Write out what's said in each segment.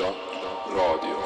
raadio.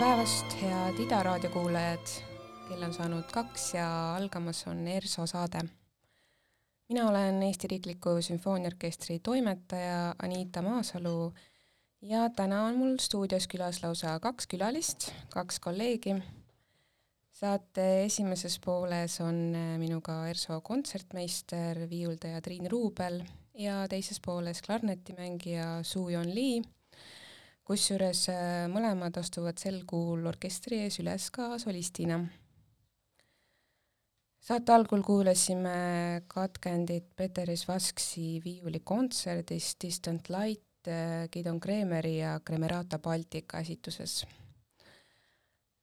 Radio. päevast, head Ida raadio kuulajad. kell on saanud kaks ja algamas on ERSO saade. mina olen Eesti Riikliku Sümfooniaorkestri toimetaja Anita Maasalu ja täna on mul stuudios külas lausa kaks külalist, kaks kolleegi. saate esimeses pooles on minuga ERSO kontsertmeister, viiuldaja Triin Ruubel ja teises pooles klarnetimängija Su-Jon Lee kusjuures äh, mõlemad astuvad sel kuul orkestri ees üles ka solistina. saate algul kuulasime katkendit Peter Isvasksi viiulikontserdist Distant Light äh, Gidon Kremeri ja Kremerata Baltica esituses.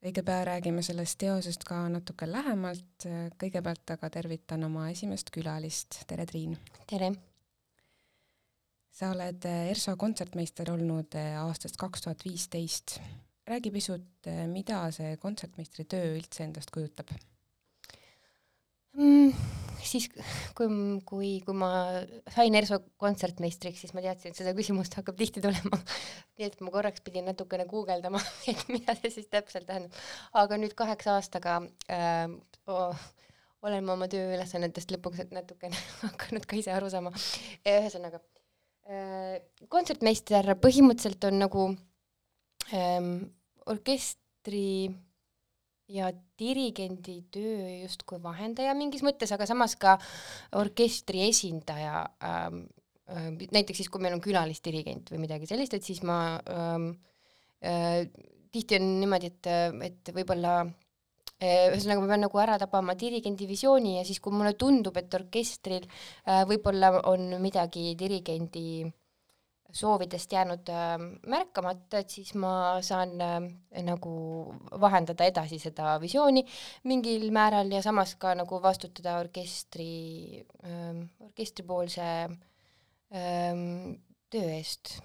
õige pea räägime sellest teosest ka natuke lähemalt, kõigepealt aga tervitan oma esimest külalist, tere Triin! tere! Sa oled eh, ERSO kontsertmeister olnud eh, aastast kaks tuhat viisteist. räägi pisut, eh, mida see kontsertmeistri töö üldse endast kujutab mm,? siis, kui, kui, kui ma sain ERSO kontsertmeistriks, siis ma teadsin, et seda küsimust hakkab tihti tulema. nii et ma korraks pidin natukene guugeldama, et mida see siis täpselt tähendab. aga nüüd kaheksa aastaga äh, oh, olen ma oma tööülesannetest lõpuks natukene hakanud ka ise aru saama. ühesõnaga Äh, kontsertmeister põhimõtteliselt on nagu ähm, orkestri ja dirigendi töö justkui vahendaja mingis mõttes, aga samas ka orkestri esindaja ähm,. Äh, näiteks siis, kui meil on külalisdirigent või midagi sellist, et siis ma ähm, äh, tihti on niimoodi, et, et võib-olla äh, ühesõnaga ma pean nagu ära tabama dirigendi visiooni ja siis, kui mulle tundub, et orkestril äh, võib-olla on midagi dirigendi soovidest jäänud äh, märkamata, et siis ma saan nagu vahendada edasi seda visiooni mingil määral ja samas ka nagu vastutada orkestri orkestripoolse töö eest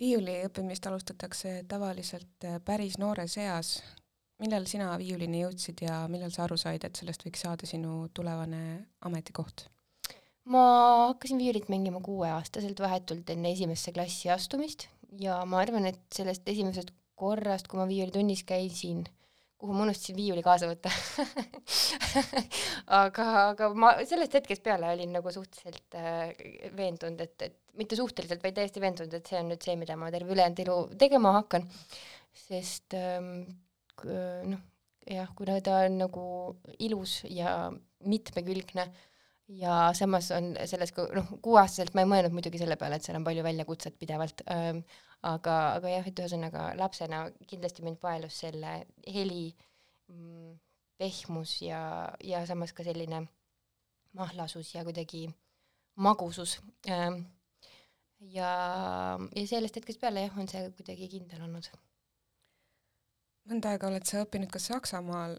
viiuli õppimist alustatakse tavaliselt äh, päris noores eas. millal sina viiulini jõudsid ja millal sa aru said, et sellest võiks saada sinu tulevane ametikoht? ma hakkasin viiulit mängima kuueaastaselt vahetult enne esimesse klassi astumist ja ma arvan, et sellest esimesest korrast, kui ma viiulitunnis käisin, kuhu ma unustasin viiuli kaasa võtta aga, aga ma sellest hetkest peale olin nagu suhteliselt äh, veendunud, et, et mitte suhteliselt, vaid täiesti veendunud, et see on nüüd see, mida ma terve ülejäänud elu tegema hakkan. sest ähm, noh, jah, kuna ta on nagu ilus ja mitmekülgne ja samas on selles, noh, kuueaastaselt ma ei mõelnud muidugi selle peale, et seal on palju väljakutset pidevalt ähm,, aga, aga jah, et ühesõnaga lapsena kindlasti mind paelus selle heli mm, pehmus ja, ja samas ka selline mahlasus ja kuidagi magusus ähm,. ja, ja sellest hetkest peale jah, on see kuidagi kindel olnud. mõnda aega oled sa õppinud ka Saksamaal,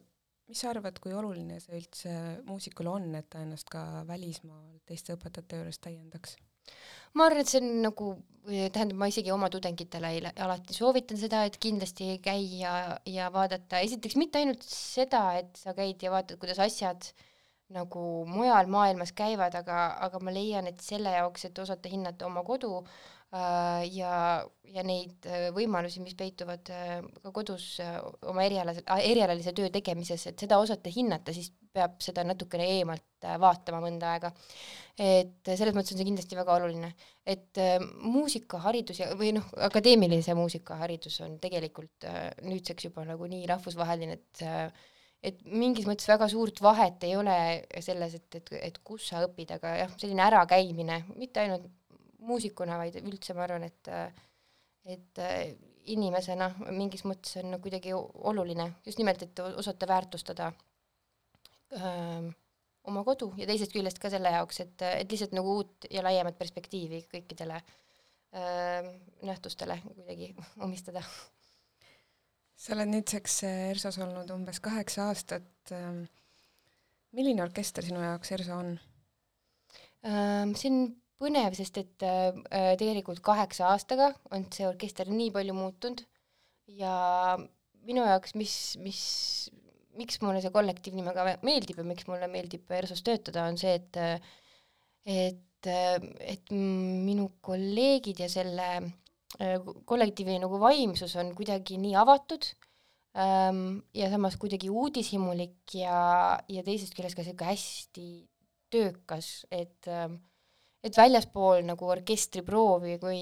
mis sa arvad, kui oluline see üldse muusikule on, et ta ennast ka välismaal teiste õpetajate juures täiendaks? Ma arvan, et see on nagu, tähendab, ma isegi oma tudengitele alati soovitan seda, et kindlasti käia ja vaadata, esiteks mitte ainult seda, et sa käid ja vaatad, kuidas asjad nagu mujal maailmas käivad, aga, aga ma leian, et selle jaoks, et osata hinnata oma kodu ja, ja neid äh, võimalusi, mis peituvad äh, ka kodus äh, oma erialase, erialalise töö tegemises, et seda osata hinnata, siis peab seda natukene eemalt äh, vaatama mõnda aega. Et selles mõttes on see kindlasti väga oluline, et äh, muusikaharidus ja, või noh, akadeemilise muusikaharidus on tegelikult äh, nüüdseks juba nagu nii rahvusvaheline, et äh, et mingis mõttes väga suurt vahet ei ole selles, et, et, et kus sa õpid, aga jah, selline ärakäimine, mitte ainult muusikuna, vaid üldse ma arvan, et et inimesena mingis mõttes on kuidagi oluline just nimelt, et osata väärtustada öö, oma kodu ja teisest küljest ka selle jaoks, et, et lihtsalt nagu uut ja laiemat perspektiivi kõikidele äh, nähtustele kuidagi omistada. sa oled nüüdseks ERSO-s olnud umbes kaheksa aastat. Ähm, milline orkester sinu jaoks ERSO on ähm,? see on põnev, sest et äh, tegelikult kaheksa aastaga on see orkester nii palju muutunud ja minu jaoks, mis, mis miks mulle see kollektiiv nii väga meeldib ja miks mulle meeldib ERSO-s töötada, on see, et et, et minu kolleegid ja selle kollektiivi nagu vaimsus on kuidagi nii avatud ähm, ja samas kuidagi uudishimulik ja, ja teisest küljest ka niisugune hästi töökas, et ähm, et väljaspool nagu orkestriproovi, kui,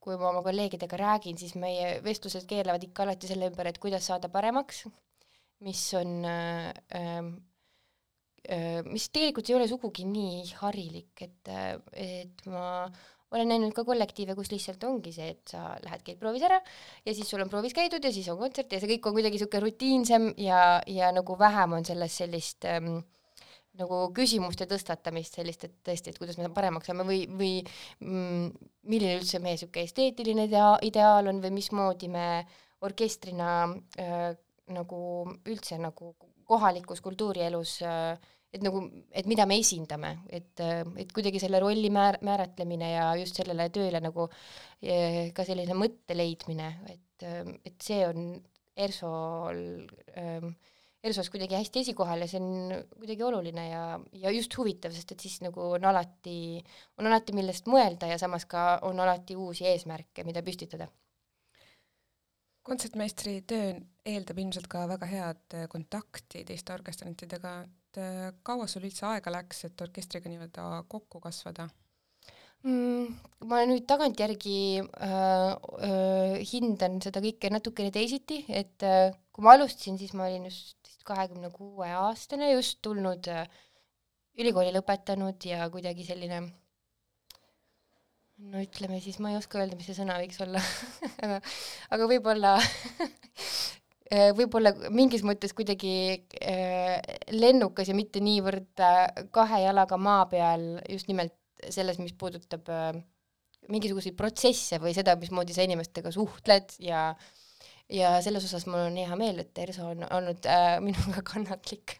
kui ma oma kolleegidega räägin, siis meie vestlused keerlevad ikka alati selle ümber, et kuidas saada paremaks, mis on äh, äh, mis tegelikult ei ole sugugi nii harilik, et, et ma olen näinud ka kollektiive, kus lihtsalt ongi see, et sa lähed, käid proovis ära ja siis sul on proovis käidud ja siis on kontsert ja see kõik on kuidagi niisugune rutiinsem ja, ja nagu vähem on selles sellist ähm, nagu küsimuste tõstatamist, sellist, et tõesti, et kuidas me paremaks saame või, või mm, milline üldse meie niisugune esteetiline idea, ideaal on või mismoodi me orkestrina äh, nagu üldse nagu kohalikus kultuurielus äh, et nagu, et mida me esindame, et, et kuidagi selle rolli määr-, määratlemine ja just sellele tööle nagu eh, ka selline mõtte leidmine, et, et see on ERSO-l ähm,, ERSO-s kuidagi hästi esikohal ja see on kuidagi oluline ja, ja just huvitav, sest et siis nagu on alati, on alati, millest mõelda ja samas ka on alati uusi eesmärke, mida püstitada kontsertmeistri töö eeldab ilmselt ka väga head kontakti teiste orkestrantidega, et äh, kaua sul üldse aega läks, et orkestriga nii-öelda kokku kasvada mm,? ma nüüd tagantjärgi äh, äh, hindan seda kõike natukene teisiti, et äh, kui ma alustasin, siis ma olin just vist kahekümne kuue aastane, just tulnud äh, ülikooli lõpetanud ja kuidagi selline no ütleme siis, ma ei oska öelda, mis see sõna võiks olla aga, aga võib-olla Äh, võib-olla mingis mõttes kuidagi äh, lennukas ja mitte niivõrd äh, kahe jalaga maa peal just nimelt selles, mis puudutab mingisuguseid protsesse või seda, mismoodi sa inimestega suhtled ja ja selles osas mul on hea meel, et Erso on olnud äh, minuga kannatlik.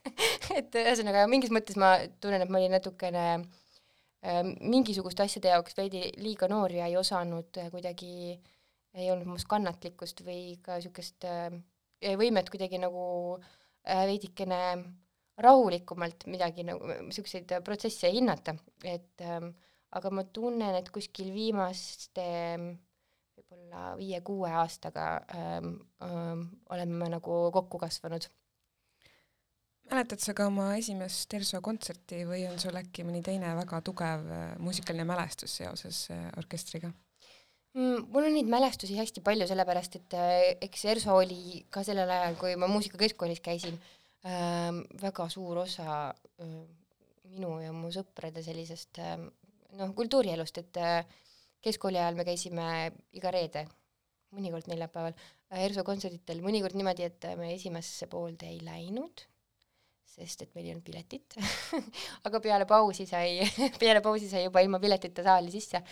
Et ühesõnaga mingis mõttes ma tunnen, et ma olin natukene äh, mingisuguste asjade jaoks veidi liiga noor ja ei osanud äh, kuidagi, ei olnud minust kannatlikkust või ka niisugust äh, võimet kuidagi nagu äh, veidikene rahulikumalt midagi nagu, niisuguseid protsesse hinnata, et ähm, aga ma tunnen, et kuskil viimaste võib-olla viie-kuue aastaga ähm, ähm, oleme nagu kokku kasvanud. mäletad sa ka oma esimest ERSO kontserti või on sul äkki mõni teine väga tugev äh, muusikaline mälestus seoses äh, orkestriga? mm,? mul on neid mälestusi hästi palju, sellepärast et äh, eks ERSO oli ka sellel ajal, kui ma muusikakeskkoolis käisin äh,, väga suur osa äh, minu ja mu sõprade sellisest äh, noh, kultuurielust, et äh, keskkooli ajal me käisime iga reede, mõnikord neljapäeval äh, ERSO kontserditel, mõnikord niimoodi, et me esimesse poolde ei läinud sest et meil ei olnud piletit aga peale pausi sai peale pausi sai juba ilma piletita saali sisse.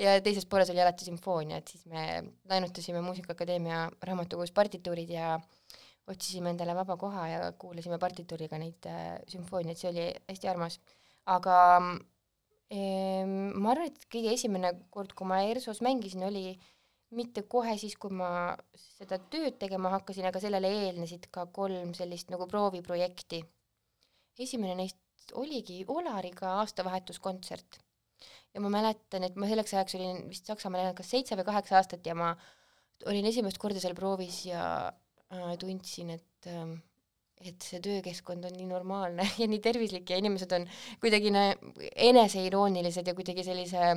Ja teises pooles oli alati sümfoonia, et siis me laenutasime Muusikaakadeemia raamatukogus partituurid ja otsisime endale vaba koha ja kuulasime partituuriga neid äh, sümfooniaid, see oli hästi armas. aga ehm, ma arvan, et kõige esimene kord, kui ma ERSO-s mängisin, oli mitte kohe siis, kui ma seda tööd tegema hakkasin, aga sellele eelnesid ka kolm sellist nagu prooviprojekti esimene neist oligi Olariga aastavahetuskontsert. ja ma mäletan, et ma selleks ajaks olin vist Saksamaal elanud kas seitse või kaheksa aastat ja ma olin esimest korda seal proovis ja äh, tundsin, et äh, et see töökeskkond on nii normaalne ja nii tervislik ja inimesed on kuidagi eneseiroonilised ja kuidagi sellise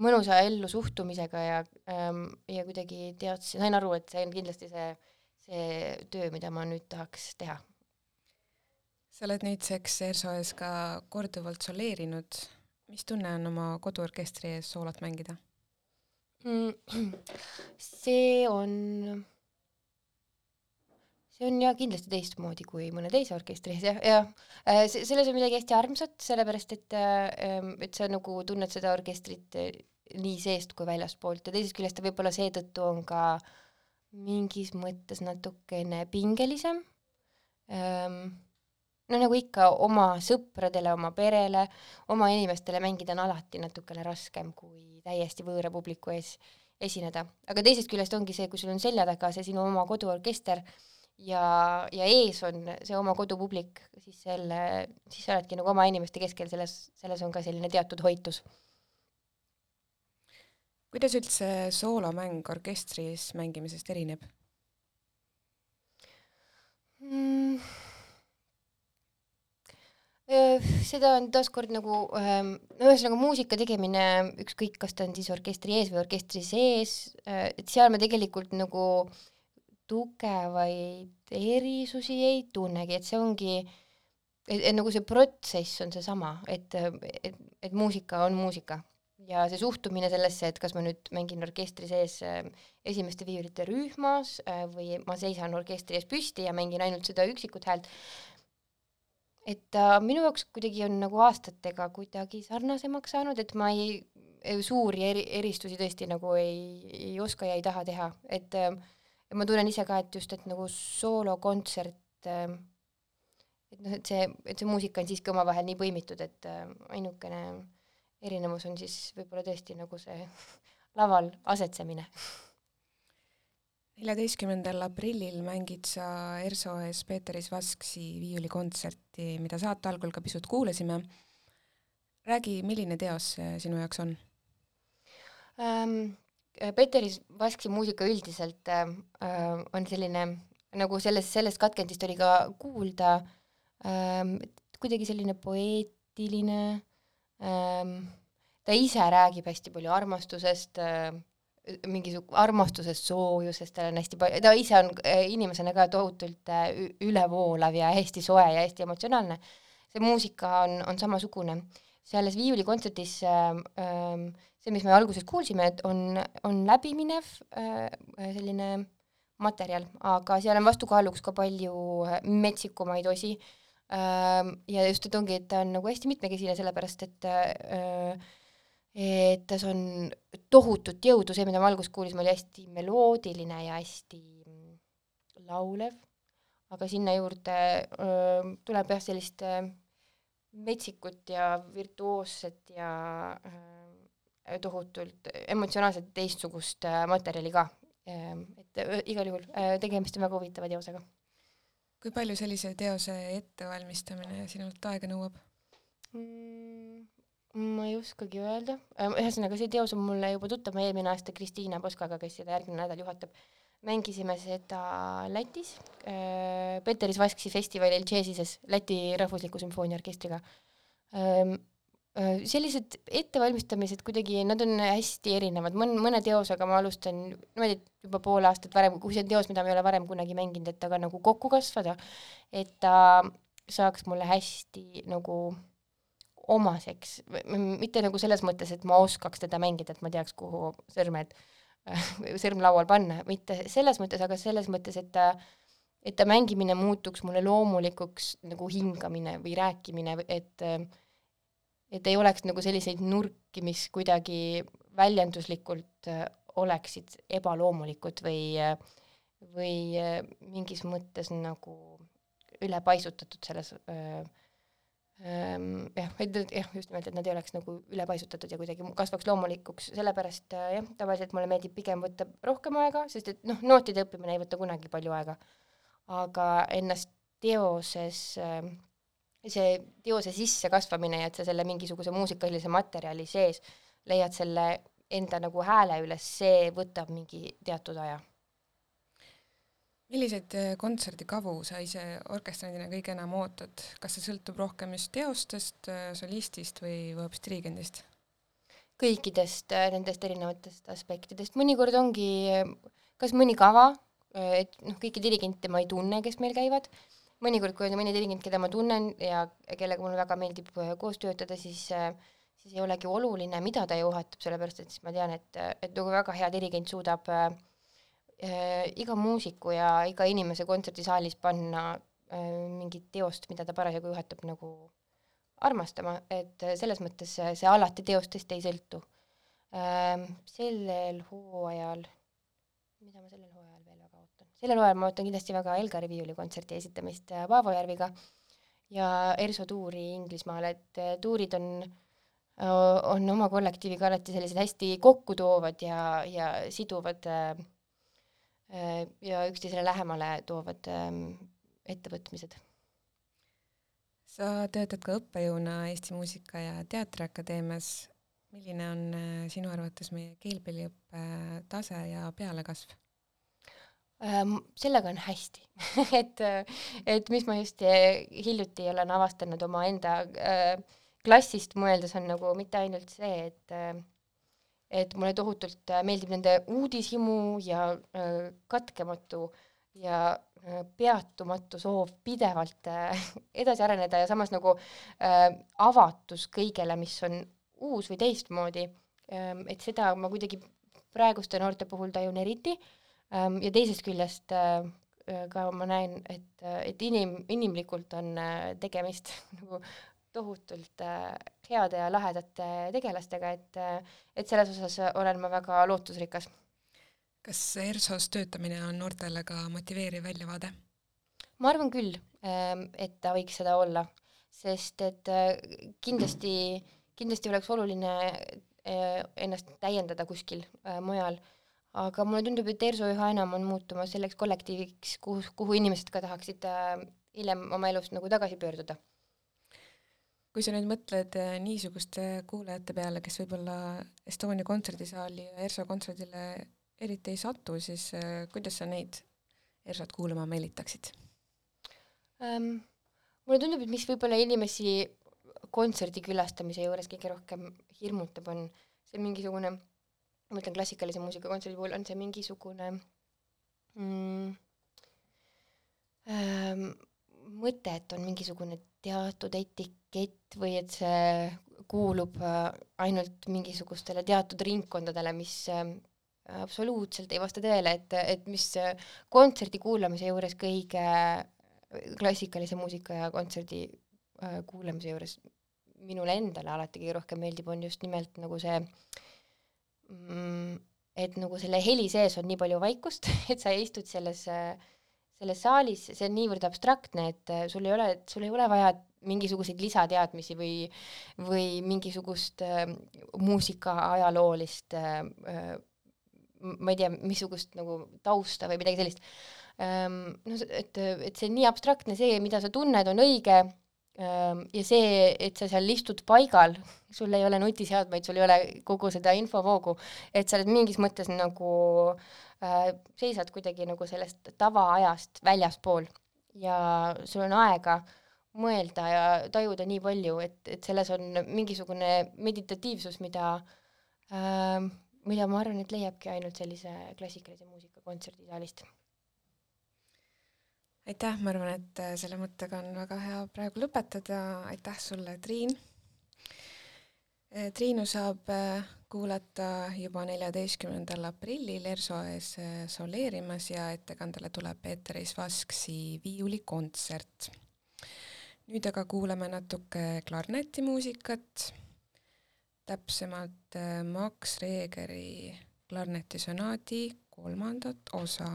mõnusa ellusuhtumisega ja ähm, ja kuidagi teadsin, sain aru, et see on kindlasti see, see töö, mida ma nüüd tahaks teha sa oled nüüdseks ERSO ees ka korduvalt soleerinud. mis tunne on oma koduorkestri ees soolot mängida mm,? see on, see on jah kindlasti teistmoodi kui mõne teise orkestri ees jah, jah. Äh, selles on midagi hästi armsat, sellepärast et, äh, et sa nagu tunned seda orkestrit äh, nii seest kui väljaspoolt ja teisest küljest ta võib-olla seetõttu on ka mingis mõttes natukene pingelisem ähm, no nagu ikka oma sõpradele, oma perele, oma inimestele mängida on alati natukene raskem kui täiesti võõra publiku ees esineda. aga teisest küljest ongi see, kui sul on selja taga see sinu oma koduorkester ja, ja ees on see oma kodupublik, siis selle, siis sa oledki nagu oma inimeste keskel, selles, selles on ka selline teatud hoitus kuidas üldse soolomäng orkestris mängimisest erineb mm.? seda on taaskord nagu ähm, no ühesõnaga muusika tegemine, ükskõik, kas ta on siis orkestri ees või orkestri sees, et seal me tegelikult nagu tugevaid erisusi ei tunnegi, et see ongi, et nagu see protsess on seesama, et, et, et muusika on muusika. Ja see suhtumine sellesse, et kas ma nüüd mängin orkestri sees esimeste viiulite rühmas või ma seisan orkestri ees püsti ja mängin ainult seda üksikut häält, et ta äh, minu jaoks kuidagi on nagu aastatega kuidagi sarnasemaks saanud, et ma ei, suuri eri, eristusi tõesti nagu ei, ei oska ja ei taha teha, et äh, ma tunnen ise ka, et just, et nagu soolokontsert äh, et noh, et see, et see muusika on siiski omavahel nii põimitud, et äh, ainukene erinevus on siis võib-olla tõesti nagu see laval asetsemine neljateistkümnendal aprillil mängid sa ERSO ees Peeteris Vasksi viiulikontserti, mida saate algul ka pisut kuulasime. räägi, milline teos see sinu jaoks on ähm,? Peeteris Vaski muusika üldiselt äh, on selline, nagu selles, sellest katkendist oli ka kuulda ähm,, kuidagi selline poeetiline ähm,, ta ise räägib hästi palju armastusest äh,, mingisugune armastusest, soojusest, tal on hästi palju, ta ise on äh, inimesena ka tohutult äh, ülevoolav ja hästi soe ja hästi emotsionaalne. see muusika on, on samasugune. Selles viiulikontsertis äh, äh, see, mis me alguses kuulsime, et on, on läbiminev äh, selline materjal, aga seal on vastukaaluks ka palju metsikumaid osi äh,. ja just, et ongi, et ta on nagu hästi mitmekesine, sellepärast et äh, et tas on tohutut jõudu, see, mida me alguses kuulisime, oli hästi meloodiline ja hästi laulev, aga sinna juurde öö, tuleb jah, sellist öö, metsikut ja virtuoosset ja öö, tohutult emotsionaalselt teistsugust öö, materjali ka. et öö, igal juhul öö, tegemist on väga huvitava teosega. kui palju sellise teose ettevalmistamine sinult aega nõuab mm,? ma ei oskagi öelda, äh, ühesõnaga see teos on mulle juba tuttav, ma eelmine aasta Kristiina Poskaga, kes seda järgmine nädal juhatab, mängisime seda Lätis äh,, Peteris Vasksi festivalil Džeesises Läti Rahvusliku Sümfooniaorkestriga ähm,. Äh, sellised ettevalmistamised kuidagi, nad on hästi erinevad, mõn-, mõne teosega ma alustan niimoodi, et juba pool aastat varem, kui see on teos, mida ma ei ole varem kunagi mänginud, et aga nagu kokku kasvada, et ta saaks mulle hästi nagu omaseks, mitte nagu selles mõttes, et ma oskaks teda mängida, et ma teaks, kuhu sõrmed, sõrm laual panna, mitte selles mõttes, aga selles mõttes, et ta, et ta mängimine muutuks mulle loomulikuks nagu hingamine või rääkimine, et et ei oleks nagu selliseid nurki, mis kuidagi väljenduslikult oleksid ebaloomulikud või, või mingis mõttes nagu ülepaisutatud selles Ehm, jah, et jah, just nimelt, et nad ei oleks nagu ülepaisutatud ja kuidagi kasvaks loomulikuks, sellepärast äh, jah, tavaliselt mulle meeldib pigem võtta rohkem aega, sest et noh, nootide õppimine ei võta kunagi palju aega. aga ennast teoses, äh, see teose sisse kasvamine ja et sa selle mingisuguse muusikalise materjali sees leiad selle enda nagu hääle üles, see võtab mingi teatud aja milliseid äh, kontserdikavu sa ise orkestrandina kõige enam ootad, kas see sõltub rohkem just teostest, äh, solistist või hoopis dirigendist? kõikidest äh, nendest erinevatest aspektidest, mõnikord ongi kas mõni kava, et noh, kõiki dirigente ma ei tunne, kes meil käivad, mõnikord, kui on mõni dirigent, keda ma tunnen ja kellega mul väga meeldib koos töötada, siis siis ei olegi oluline, mida ta juhatab, sellepärast et siis ma tean, et, et nagu väga hea dirigent suudab äh, iga muusiku ja iga inimese kontserdisaalis panna äh, mingit teost, mida ta parasjagu juhatab nagu armastama, et äh, selles mõttes see, alati teostest ei sõltu ähm,. sellel hooajal, mida ma sellel hooajal veel väga ootan, sellel hooajal ma ootan kindlasti väga Elgari viiulikontserti esitamist äh, Paavo Järviga ja Erso tuuri Inglismaale, et äh, tuurid on on oma kollektiiviga alati sellised hästi kokku toovad ja, ja siduvad äh, Äh, ja üksteisele lähemale toovad ähm, ettevõtmised. sa töötad ka õppejõuna Eesti Muusika- ja Teatriakadeemias. milline on äh, sinu arvates meie keelpilliõppe tase ja pealekasv? Ähm, sellega on hästi et, et mis ma just äh, hiljuti olen avastanud omaenda äh, klassist mõeldes, on nagu mitte ainult see, et äh, et mulle tohutult meeldib nende uudishimu ja äh, katkematu ja äh, peatumatu soov pidevalt äh, edasi areneda ja samas nagu äh, avatus kõigele, mis on uus või teistmoodi ähm,. et seda ma kuidagi praeguste noorte puhul tajun eriti ähm, ja teisest küljest äh, ka ma näen, et, et inim, inimlikult on äh, tegemist nagu tohutult äh, heade ja lahedate tegelastega, et, et selles osas olen ma väga lootusrikas. kas ERSO-s töötamine on noortele ka motiveeriv väljavaade? ma arvan küll, ähm, et ta võiks seda olla, sest et äh, kindlasti, kindlasti oleks oluline ennast täiendada kuskil mujal, aga mulle tundub, et ERSO üha enam on muutumas selleks kollektiiviks, kuhu, kuhu inimesed ka tahaksid hiljem oma elus nagu tagasi pöörduda kui sa nüüd mõtled äh, niisuguste kuulajate peale, kes võib-olla Estonia kontserdisaali ja ERSO kontserdile eriti ei satu, siis äh, kuidas sa neid ERSO-t kuulama meelitaksid um,? mulle tundub, et mis võib-olla inimesi kontserdi külastamise juures kõige rohkem hirmutab, on see mingisugune, ma mõtlen klassikalise muusika kontserdi puhul, on see mingisugune mm, ähm, mõte, et on mingisugune teatud etikett või et see kuulub äh, ainult mingisugustele teatud ringkondadele, mis äh, absoluutselt ei vasta tõele, et, et mis äh, kontserdi kuulamise juures kõige, klassikalise muusika ja kontserdi kuulamise juures minule endale alati kõige rohkem meeldib, on just nimelt nagu see mm, et nagu selle heli sees on nii palju vaikust, et sa istud selles äh, selles saalis, see on niivõrd abstraktne, et äh, sul ei ole, sul ei ole vaja mingisuguseid lisateadmisi või, või mingisugust äh, muusika ajaloolist äh, äh, ma ei tea, missugust nagu tausta või midagi sellist ähm,. noh, et, et see on nii abstraktne, see, mida sa tunned, on õige ähm, ja see, et sa seal istud paigal, sul ei ole nutiseadmeid, sul ei ole kogu seda infovoogu, et sa oled mingis mõttes nagu äh, seisad kuidagi nagu sellest tavaajast väljaspool ja sul on aega mõelda ja tajuda nii palju, et, et selles on mingisugune meditatiivsus, mida äh,, mida ma arvan, et leiabki ainult sellise klassikalise muusika kontserdisaalist. Aitäh, ma arvan, et selle mõttega on väga hea praegu lõpetada, aitäh sulle, Triin! Eh, Triinu saab eh, kuulata juba neljateistkümnendal aprillil ERSO ees soleerimas ja ettekandele tuleb Peeter Vasksi viiulikontsert. nüüd aga kuulame natuke klarnetimuusikat, täpsemalt Max Regeri klarnetisonaadi kolmandat osa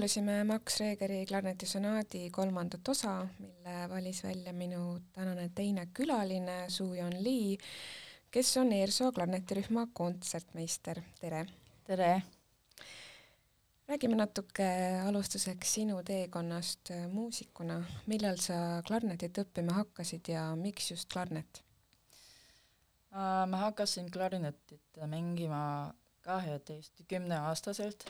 kuulasime Max Regeri klarnetisonaadi kolmandat osa, mille valis välja minu tänane teine külaline, Su-Jon Lee, kes on ERSO klarnetirühma kontsertmeister, tere! tere! räägime natuke alustuseks sinu teekonnast muusikuna, millal sa klarnetit õppima hakkasid ja miks just klarnet? Äh, ma hakkasin klarinetit mängima kaheteistkümneaastaselt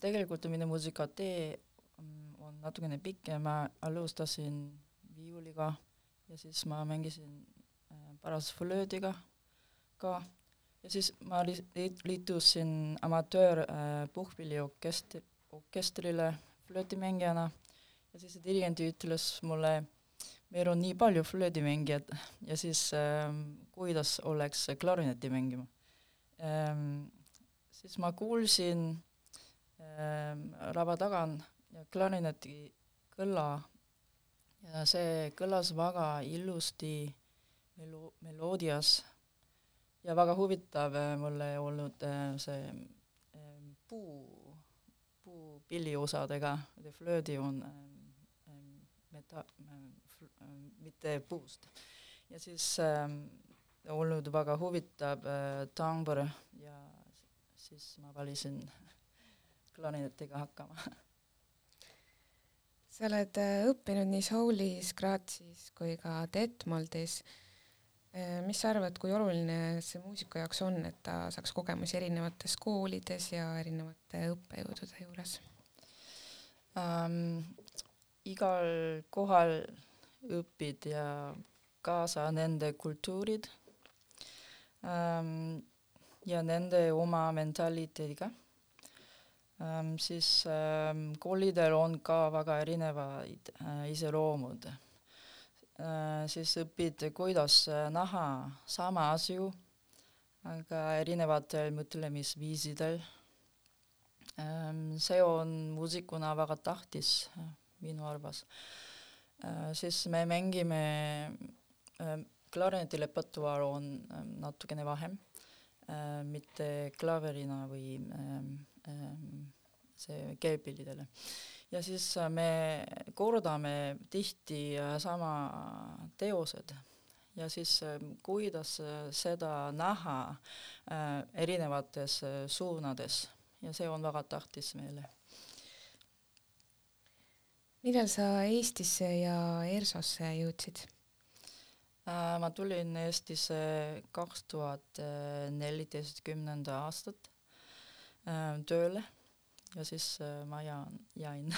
tegelikult minu muusikatee mm, on natukene pikem, ma alustasin viiuliga ja siis ma mängisin äh, pärast flöödiga ka ja siis ma li-, liitusin amatöör äh, puhkpilliorkestri, orkestrile flöödimängijana ja siis dirigent ütles mulle, meil on nii palju flöödimängijad ja siis äh, kuidas oleks klarineti mängima ähm,. siis ma kuulsin lava taga on klarineti kõlla ja see kõlas väga ilusti melo-, meloodias. Ja väga huvitav mulle olnud see puu, puupilliosadega, flöödi on meta-, mitte puust. ja siis äh, olnud väga huvitav äh, tambor ja siis ma valisin klarinetiga hakkama. sa oled äh, õppinud nii Soulis, Grazis kui ka Detmoldis. Äh, mis sa arvad, kui oluline see muusiku jaoks on, et ta saaks kogemusi erinevates koolides ja erinevate õppejõudude juures ähm,? igal kohal õpid ja kaasa nende kultuurid ähm, ja nende oma mentaliteediga siis ähm, koolidel on ka väga erinevaid äh, iseloomud äh,. siis õpid, kuidas äh, näha sama asju, aga erinevatel mõtlemisviisidel ähm,. see on muusikuna väga tähtis äh, minu arvates siis me mängime klarineti repertuaar on natukene vähem äh,, mitte klaverina või see keepillidele. ja siis äh, me kordame tihti äh, sama teosed ja siis äh, kuidas seda näha erinevates suunades ja see on väga tähtis meile. millal sa Eestisse ja ERSO-sse jõudsid? ma tulin Eestisse kaks tuhat neliteistkümnenda aastat tööle ja siis äh, ma jään, jäin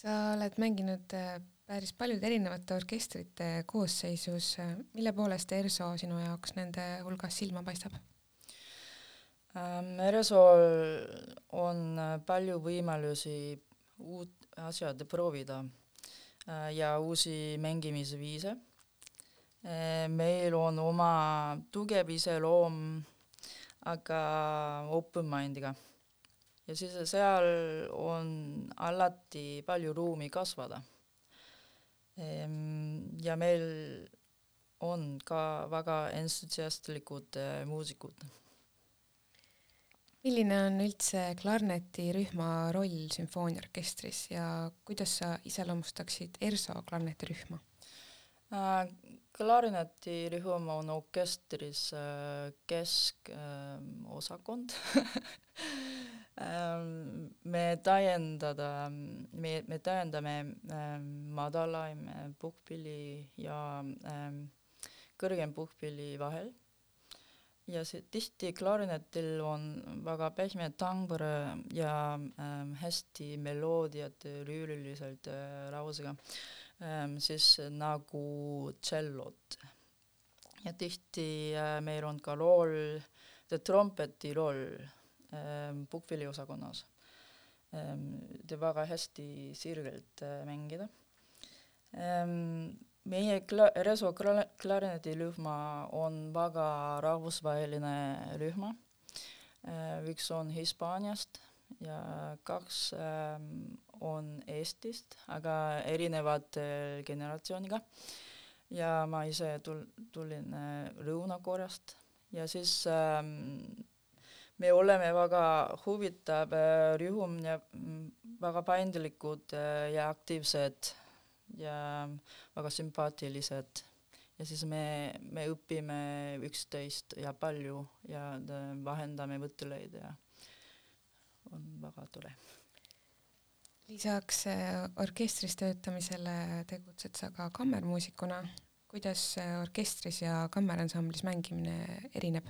sa oled mänginud äh, päris paljude erinevate orkestrite koosseisus, mille poolest ERSO sinu jaoks nende hulgas silma paistab ähm,? ERSO-l on äh, palju võimalusi uut asjad proovida äh, ja uusi mängimisviise äh,. meil on oma tugev iseloom aga open mind'iga. ja siis seal on alati palju ruumi kasvada. Ehm, ja meil on ka väga entusiastlikud äh, muusikud. milline on üldse klarnetirühma roll sümfooniaorkestris ja kuidas sa iseloomustaksid ERSO klarnetirühma äh,? Klarinetirühm on orkestris äh, keskosakond ähm, me täiendada, me, me täiendame ähm, madalaim puhkpilli ja ähm, kõrgem puhkpilli vahel. Ja see tihti klarinetil on väga pehme tambr ja hästi meloodiad lüüriliselt äh, lausega. ähm, siis nagu tšellot. ja tihti äh, meil on ka roll, trompeti roll ähm, puhkpilliosakonnas ähm,. ta väga hästi sirgelt äh, mängida meie kla-, Reso kla-, klarinetirühma on väga rahvusvaheline rühma üks on Hispaaniast ja kaks on Eestist, aga erinevate generatsiooniga. ja ma ise tul-, tulin äh, Lõuna-Koreast ja siis ähm, me oleme väga huvitav äh, rühm ja mm, väga paindlikud ja aktiivsed ja väga sümpaatilised. ja siis me, me õpime üksteist ja palju ja vahendame mõtteid ja on väga tore. Lisaks orkestris töötamisele tegutsed sa ka kammermuusikuna. kuidas orkestris ja kammeransamblis mängimine erineb?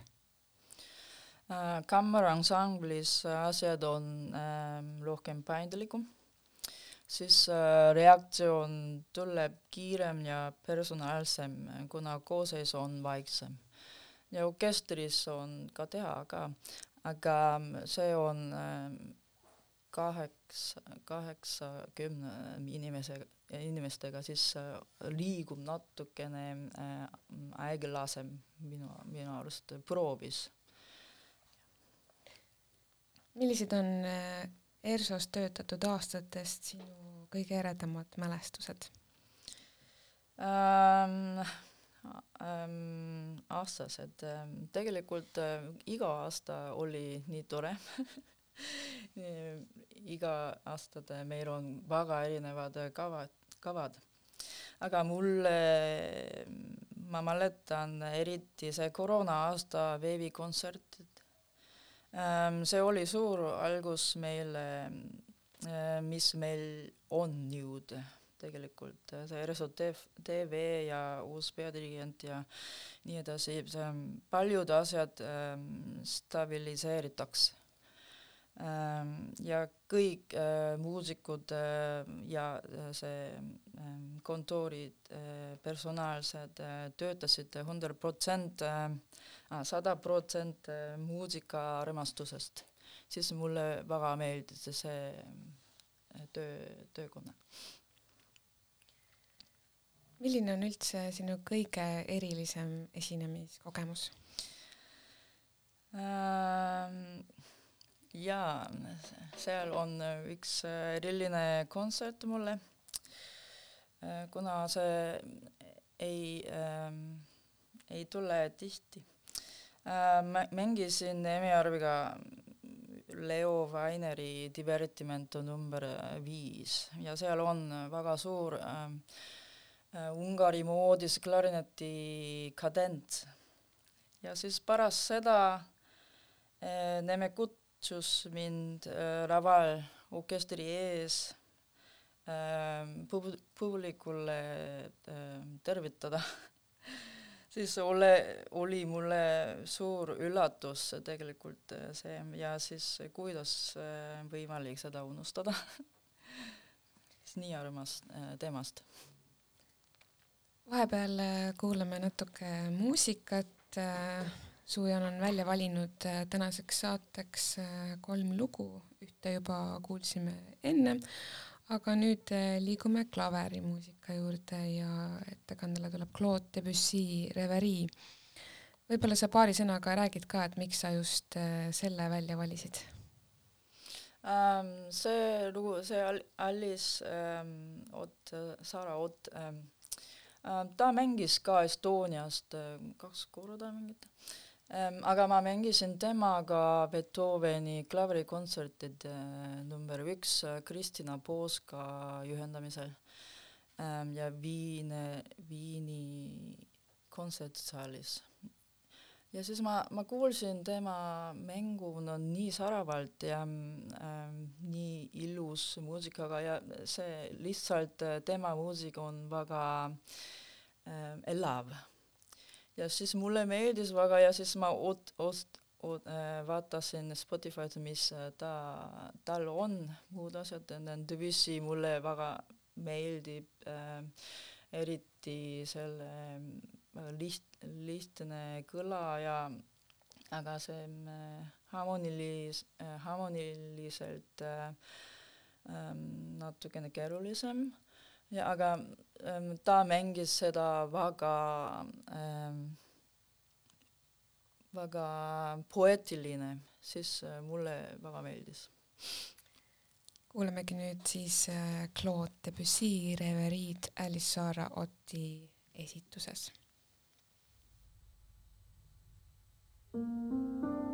Äh, kammeransamblis asjad on äh, rohkem paindlikum, siis äh, reaktsioon tuleb kiirem ja personaalsem, kuna koosseis on vaiksem. ja orkestris on ka teha ka, aga see on äh, kaheksa, kaheksakümne inimese, inimestega, siis äh, liigub natukene äh, aeglasem minu, minu arust proovis millised on äh, ERSO-s töötatud aastatest sinu kõige eredamad mälestused ähm,? Ähm, aastased ähm,, tegelikult äh, iga aasta oli nii tore iga aastad meil on väga erinevad kavad, kavad. aga mulle, ma mäletan eriti see koroona aasta veebikontsert, Ähm, see oli suur algus meile, äh, mis meil on nüüd tegelikult, see RSO TV ja uus peadirigent ja nii edasi, see paljud asjad ähm, stabiliseeritakse ja kõik äh, muusikud äh, ja see kontorid, personaalsed töötasid hundred protsent sada protsenti muusika armastusest, siis mulle väga meeldis see töö, töökonna. milline on üldse sinu kõige erilisem esinemiskogemus ähm,? Jaa, seal on üks eriline kontsert mulle, kuna see ei ähm,, ei tule tihti äh,. mängisin Emi Arviga Leo Vaineri Divertimento number viis ja seal on väga suur äh, äh, Ungari moodis klarineti kadent. ja siis pärast seda äh, Neme kutsus mind äh, laval orkestri ees äh, pub-, publikule äh, tervitada siis ole, oli mulle suur üllatus tegelikult äh, see ja siis kuidas äh, võimalik seda unustada nii armas äh, temast. vahepeal kuulame natuke muusikat. Suujan on välja valinud tänaseks saateks kolm lugu, ühte juba kuulsime enne, aga nüüd eh, liigume klaverimuusika juurde ja ettekandele tuleb Claude Debussy Reverie. võib-olla sa paari sõnaga räägid ka, et miks sa just selle välja valisid um,? see lugu, see Alice um, Ott, Sara Ott um,, ta mängis ka Estoniast kaks korda mingit aga ma mängisin temaga Beethoveni klaverikontsertid äh, number üks äh, Kristina Pooska juhendamisel ähm, ja Viine, Viini kontsertsaalis. ja siis ma, ma kuulsin tema mängu no nii säravalt ja ähm, nii ilus muusikaga ja see lihtsalt äh, tema muusika on väga äh, elav ja siis mulle meeldis väga ja siis ma oot-, ost-, oot-, äh, vaatasin Spotify'd, mis äh, ta, tal on, muud asjad, Debussy mulle väga meeldib äh,, eriti selle äh, liht-, lihtne kõla ja aga see äh, harmonilis- äh,, harmoniliselt äh, äh, natukene keerulisem ja aga ähm, ta mängis seda väga ähm, väga poeetiline, siis äh, mulle väga meeldis. kuulamegi nüüd siis äh, Claude Debussy Reveriid Alice Saara Otti esituses. thank you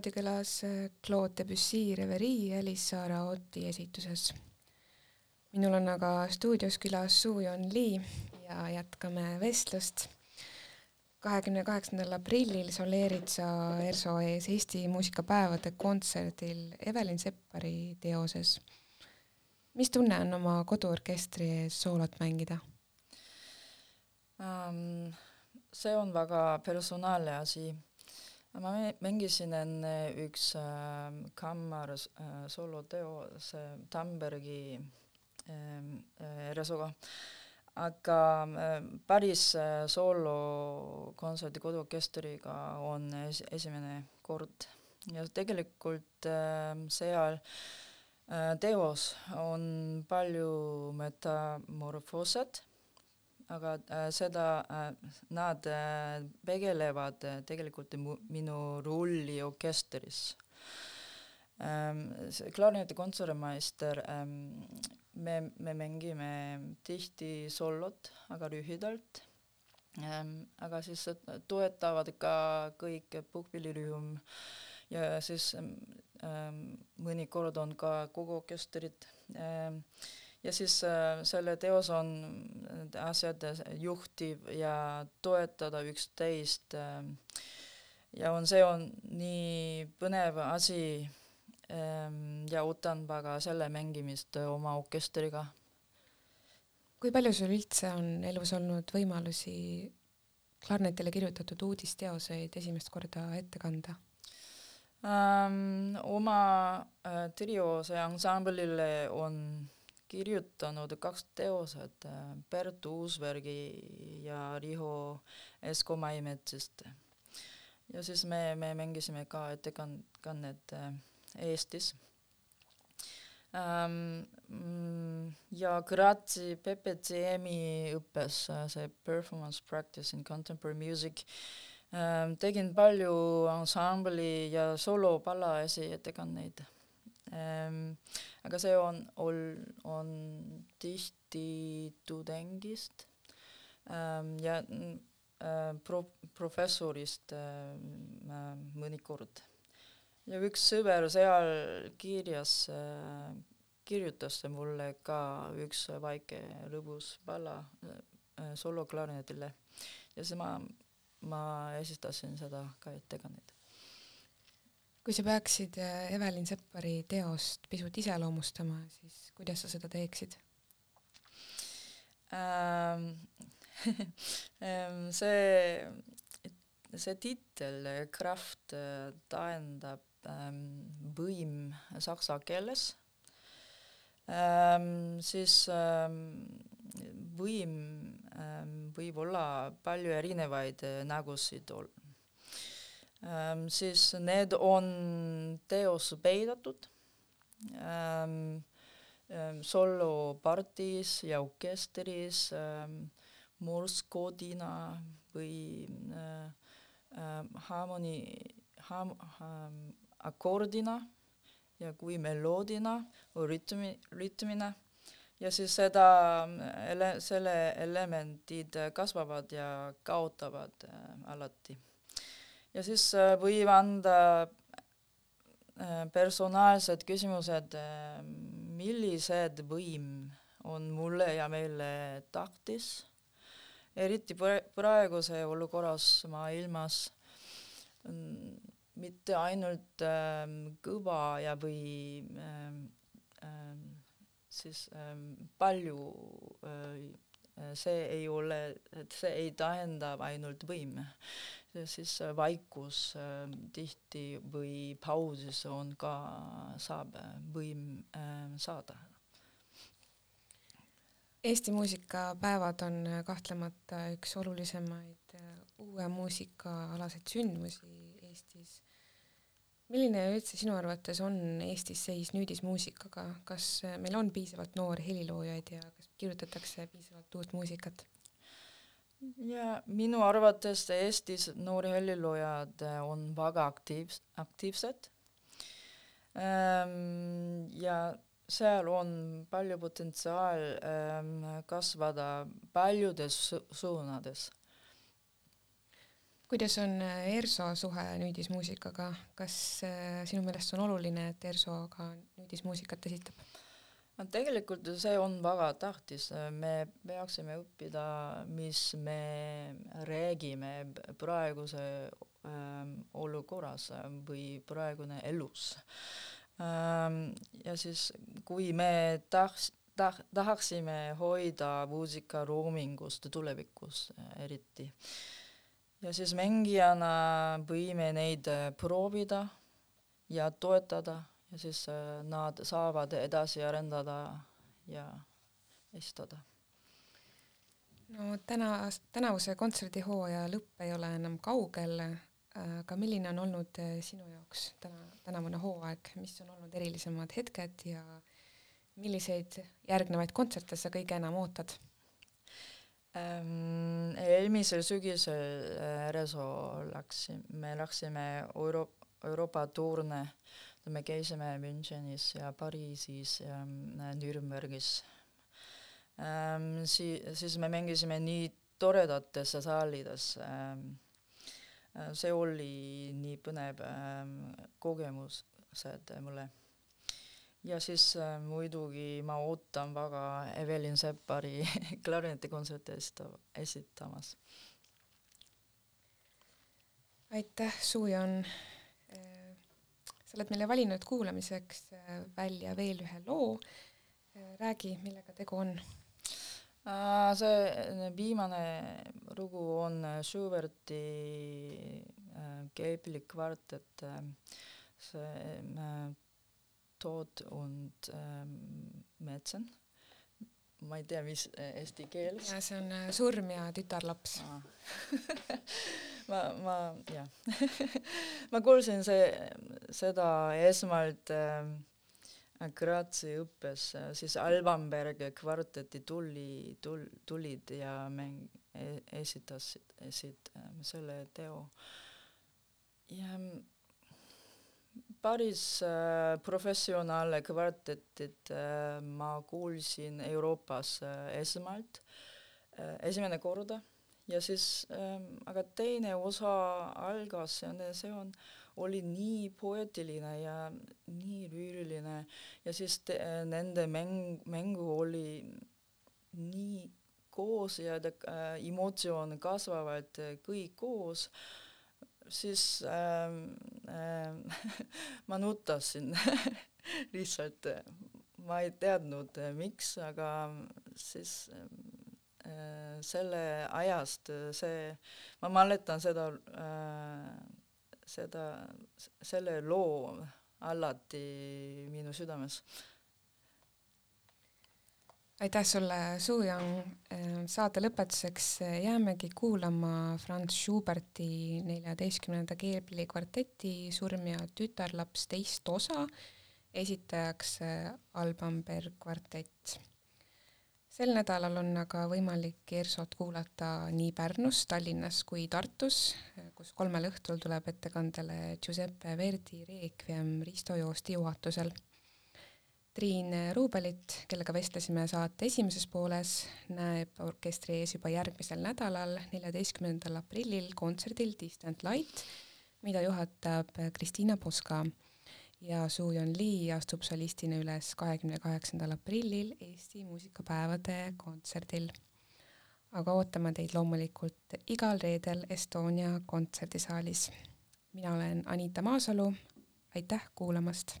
niimoodi kõlas äh, Claude Debussy Reverie Elisa Raoti esituses. minul on aga stuudios külas Soo-Yeon Lee ja jätkame vestlust. kahekümne kaheksandal aprillil soleerid sa ERSO ees Eesti muusikapäevade kontserdil Evelin Seppari teoses. mis tunne on oma koduorkestri ees soolot mängida um,? see on väga personaalne asi ma mängisin enne üks äh, kammar äh, soloteo, see Tambergi äh, Resoga, aga äh, päris äh, soolokontserdi koduorkestriga on es esimene kord. Ja tegelikult äh, seal äh, teos on palju metamorfoosat aga äh, seda äh,, nad äh, tegelevad tegelikult minu rolli orkestris ähm,. klarineti kontserdimeister ähm,, me, me mängime tihti sollot, aga lühidalt ähm,. aga siis toetavad ka kõik puhkpillirühm ja siis mõnikord on ka kogu orkestrit ähm, ja siis äh, selle teos on asjad juhtiv ja toetada üksteist äh, ja on, see on nii põnev asi ähm, ja ootan väga selle mängimist oma orkestriga. kui palju sul üldse on elus olnud võimalusi klarnetile kirjutatud uudisteoseid esimest korda ette kanda ähm,? oma äh, triose ansamblile on kirjutanud kaks teoset Bert äh, Uusbergi ja Riho Esko Maimetsist. ja siis me, me mängisime ka ettekannet äh, Eestis ähm,. ja Grazzi PPCM-i õppes äh, see performance practice in contemporary music ähm,. tegin palju ansambli ja solopallasi ettekanneid ähm, aga see on, on, on tihti tudengist ähm, ja äh, pro-, professorist mõnikord. ja üks sõber seal kirjas kirjutas mulle ka üks väike lõbus pala äh, soloklarinetile ja siis ma, ma esitasin seda ka ettekannet kui sa peaksid äh, Evelin Seppari teost pisut iseloomustama, siis kuidas sa seda teeksid? Ähm, ähm see, see tiitel Kraft äh, tähendab ähm, võim saksa keeles. Ähm,, siis ähm, võim ähm, võib olla palju erinevaid äh, nägusid ol-, siis need on teos peidetud. Ähm, ähm, solopartis ja orkestris morskoodina või äh, harmoni akordina ja kui meloodina või rütmi, rütmina. Ja siis seda ele-, selle elemendid kasvavad ja kaotavad äh, alati ja siis äh, võib anda äh, personaalsed küsimused, äh, millised võim on mulle ja meile taktis, eriti praeguse olukorras maailmas, mm, mitte ainult äh, kõva ja või äh, äh, siis palju see ei ole, et see ei tähenda ainult võim siis äh, vaikus äh, tihti või pausis on ka, saab võim äh, saada. Eesti muusikapäevad on kahtlemata üks olulisemaid uue muusika alaseid sündmusi Eestis. milline üldse sinu arvates on Eestis seis nüüdismuusikaga, kas meil on piisavalt noori heliloojaid ja kas kirjutatakse piisavalt uut muusikat? Ja minu arvates Eestis noori heliloojad äh, on väga aktiivs-, aktiivsed ähm,. ja seal on palju potentsiaal ähm, kasvada paljudes su suunades. kuidas on äh, ERSO suhe nüüdismuusikaga, kas äh, sinu meelest on oluline, et ERSO ka nüüdismuusikat esitab? No tegelikult see on väga tähtis, me peaksime õppida, mis me räägime praeguse ähm, olukorras või praegune elus. Ähm,. ja siis, kui me tahaks, tah-, tahaksime hoida muusika roomingust tulevikus eriti. Ja siis mängijana võime neid äh, proovida ja toetada ja siis äh, nad saavad edasi arendada ja esitada. no täna, tänavuse kontserdihooaja lõpp ei ole enam kaugel, aga milline on olnud äh, sinu jaoks täna, tänavune hooaeg, mis on olnud erilisemad hetked ja milliseid järgnevaid kontserte sa kõige enam ootad? ähm,. eelmisel sügisel äh, Reso läksime, me läksime Euro-, Euroopa turne, me käisime Münchenis ja Pariisis ja äh, Nürnbergis ähm,. Sii-, siis me mängisime nii toredates saalides ähm,. see oli nii põnev ähm, kogemused mulle ja siis äh, muidugi ma ootan väga Evelin Seppari klarinetikontserti esita-, esitamas. aitäh, äh,. Sa oled meile valinud kuulamiseks äh, välja veel ühe loo äh,. räägi, millega tegu on äh,? see viimane lugu on Schuberti Keibli kvartett see Tod und Metsen. Ma ei tea, mis äh, eesti keeles. ja see on äh, Surm ja tütarlaps ah. ma, ma jah ma kuulsin see, seda esmalt äh, Graatsi õppes, siis Albanberg kvarteti tuli, tul-, tulid ja mäng- e,, esitasid, esit- selle teo. ja päris äh, professionaalne kvartetit äh, ma kuulsin Euroopas äh, esmalt äh,, esimene korda. Ja siis äh,, aga teine osa algas ja see on, oli nii poeetiline ja nii lüüriline. Ja siis te, äh, nende mäng, mängu oli nii koos ja äh, emotsioon kasvavad kõik koos. äh, siis ähm, ähm, ma nutasin lihtsalt, ma ei teadnud, miks, aga siis äh, selle ajast see, ma mäletan seda äh,, seda, selle loo alati minu südames aitäh sulle, Suu-Yang. Ehm, saate lõpetuseks eh, jäämegi kuulama Franz Schuberti neljateistkümnenda keebli kvarteti Surm ja tütarlaps teist osa, esitajaks eh, Alban Berg kvartett. sel nädalal on aga võimalik ERSO-t kuulata nii Pärnus, Tallinnas kui Tartus, kus kolmel õhtul tuleb ettekandele Giuseppe Verdi Requiem Risto Joosti juhatusel Triin Ruubelit, kellega vestlesime saate esimeses pooles, näeb orkestri ees juba järgmisel nädalal, neljateistkümnendal aprillil kontserdil Distant Light, mida juhatab Kristiina Poska ja Suyon Lee astub solistina üles kahekümne kaheksandal aprillil Eesti muusikapäevade kontserdil. aga ootame teid loomulikult igal reedel Estonia kontserdisaalis. mina olen Anita Maasalu, aitäh kuulamast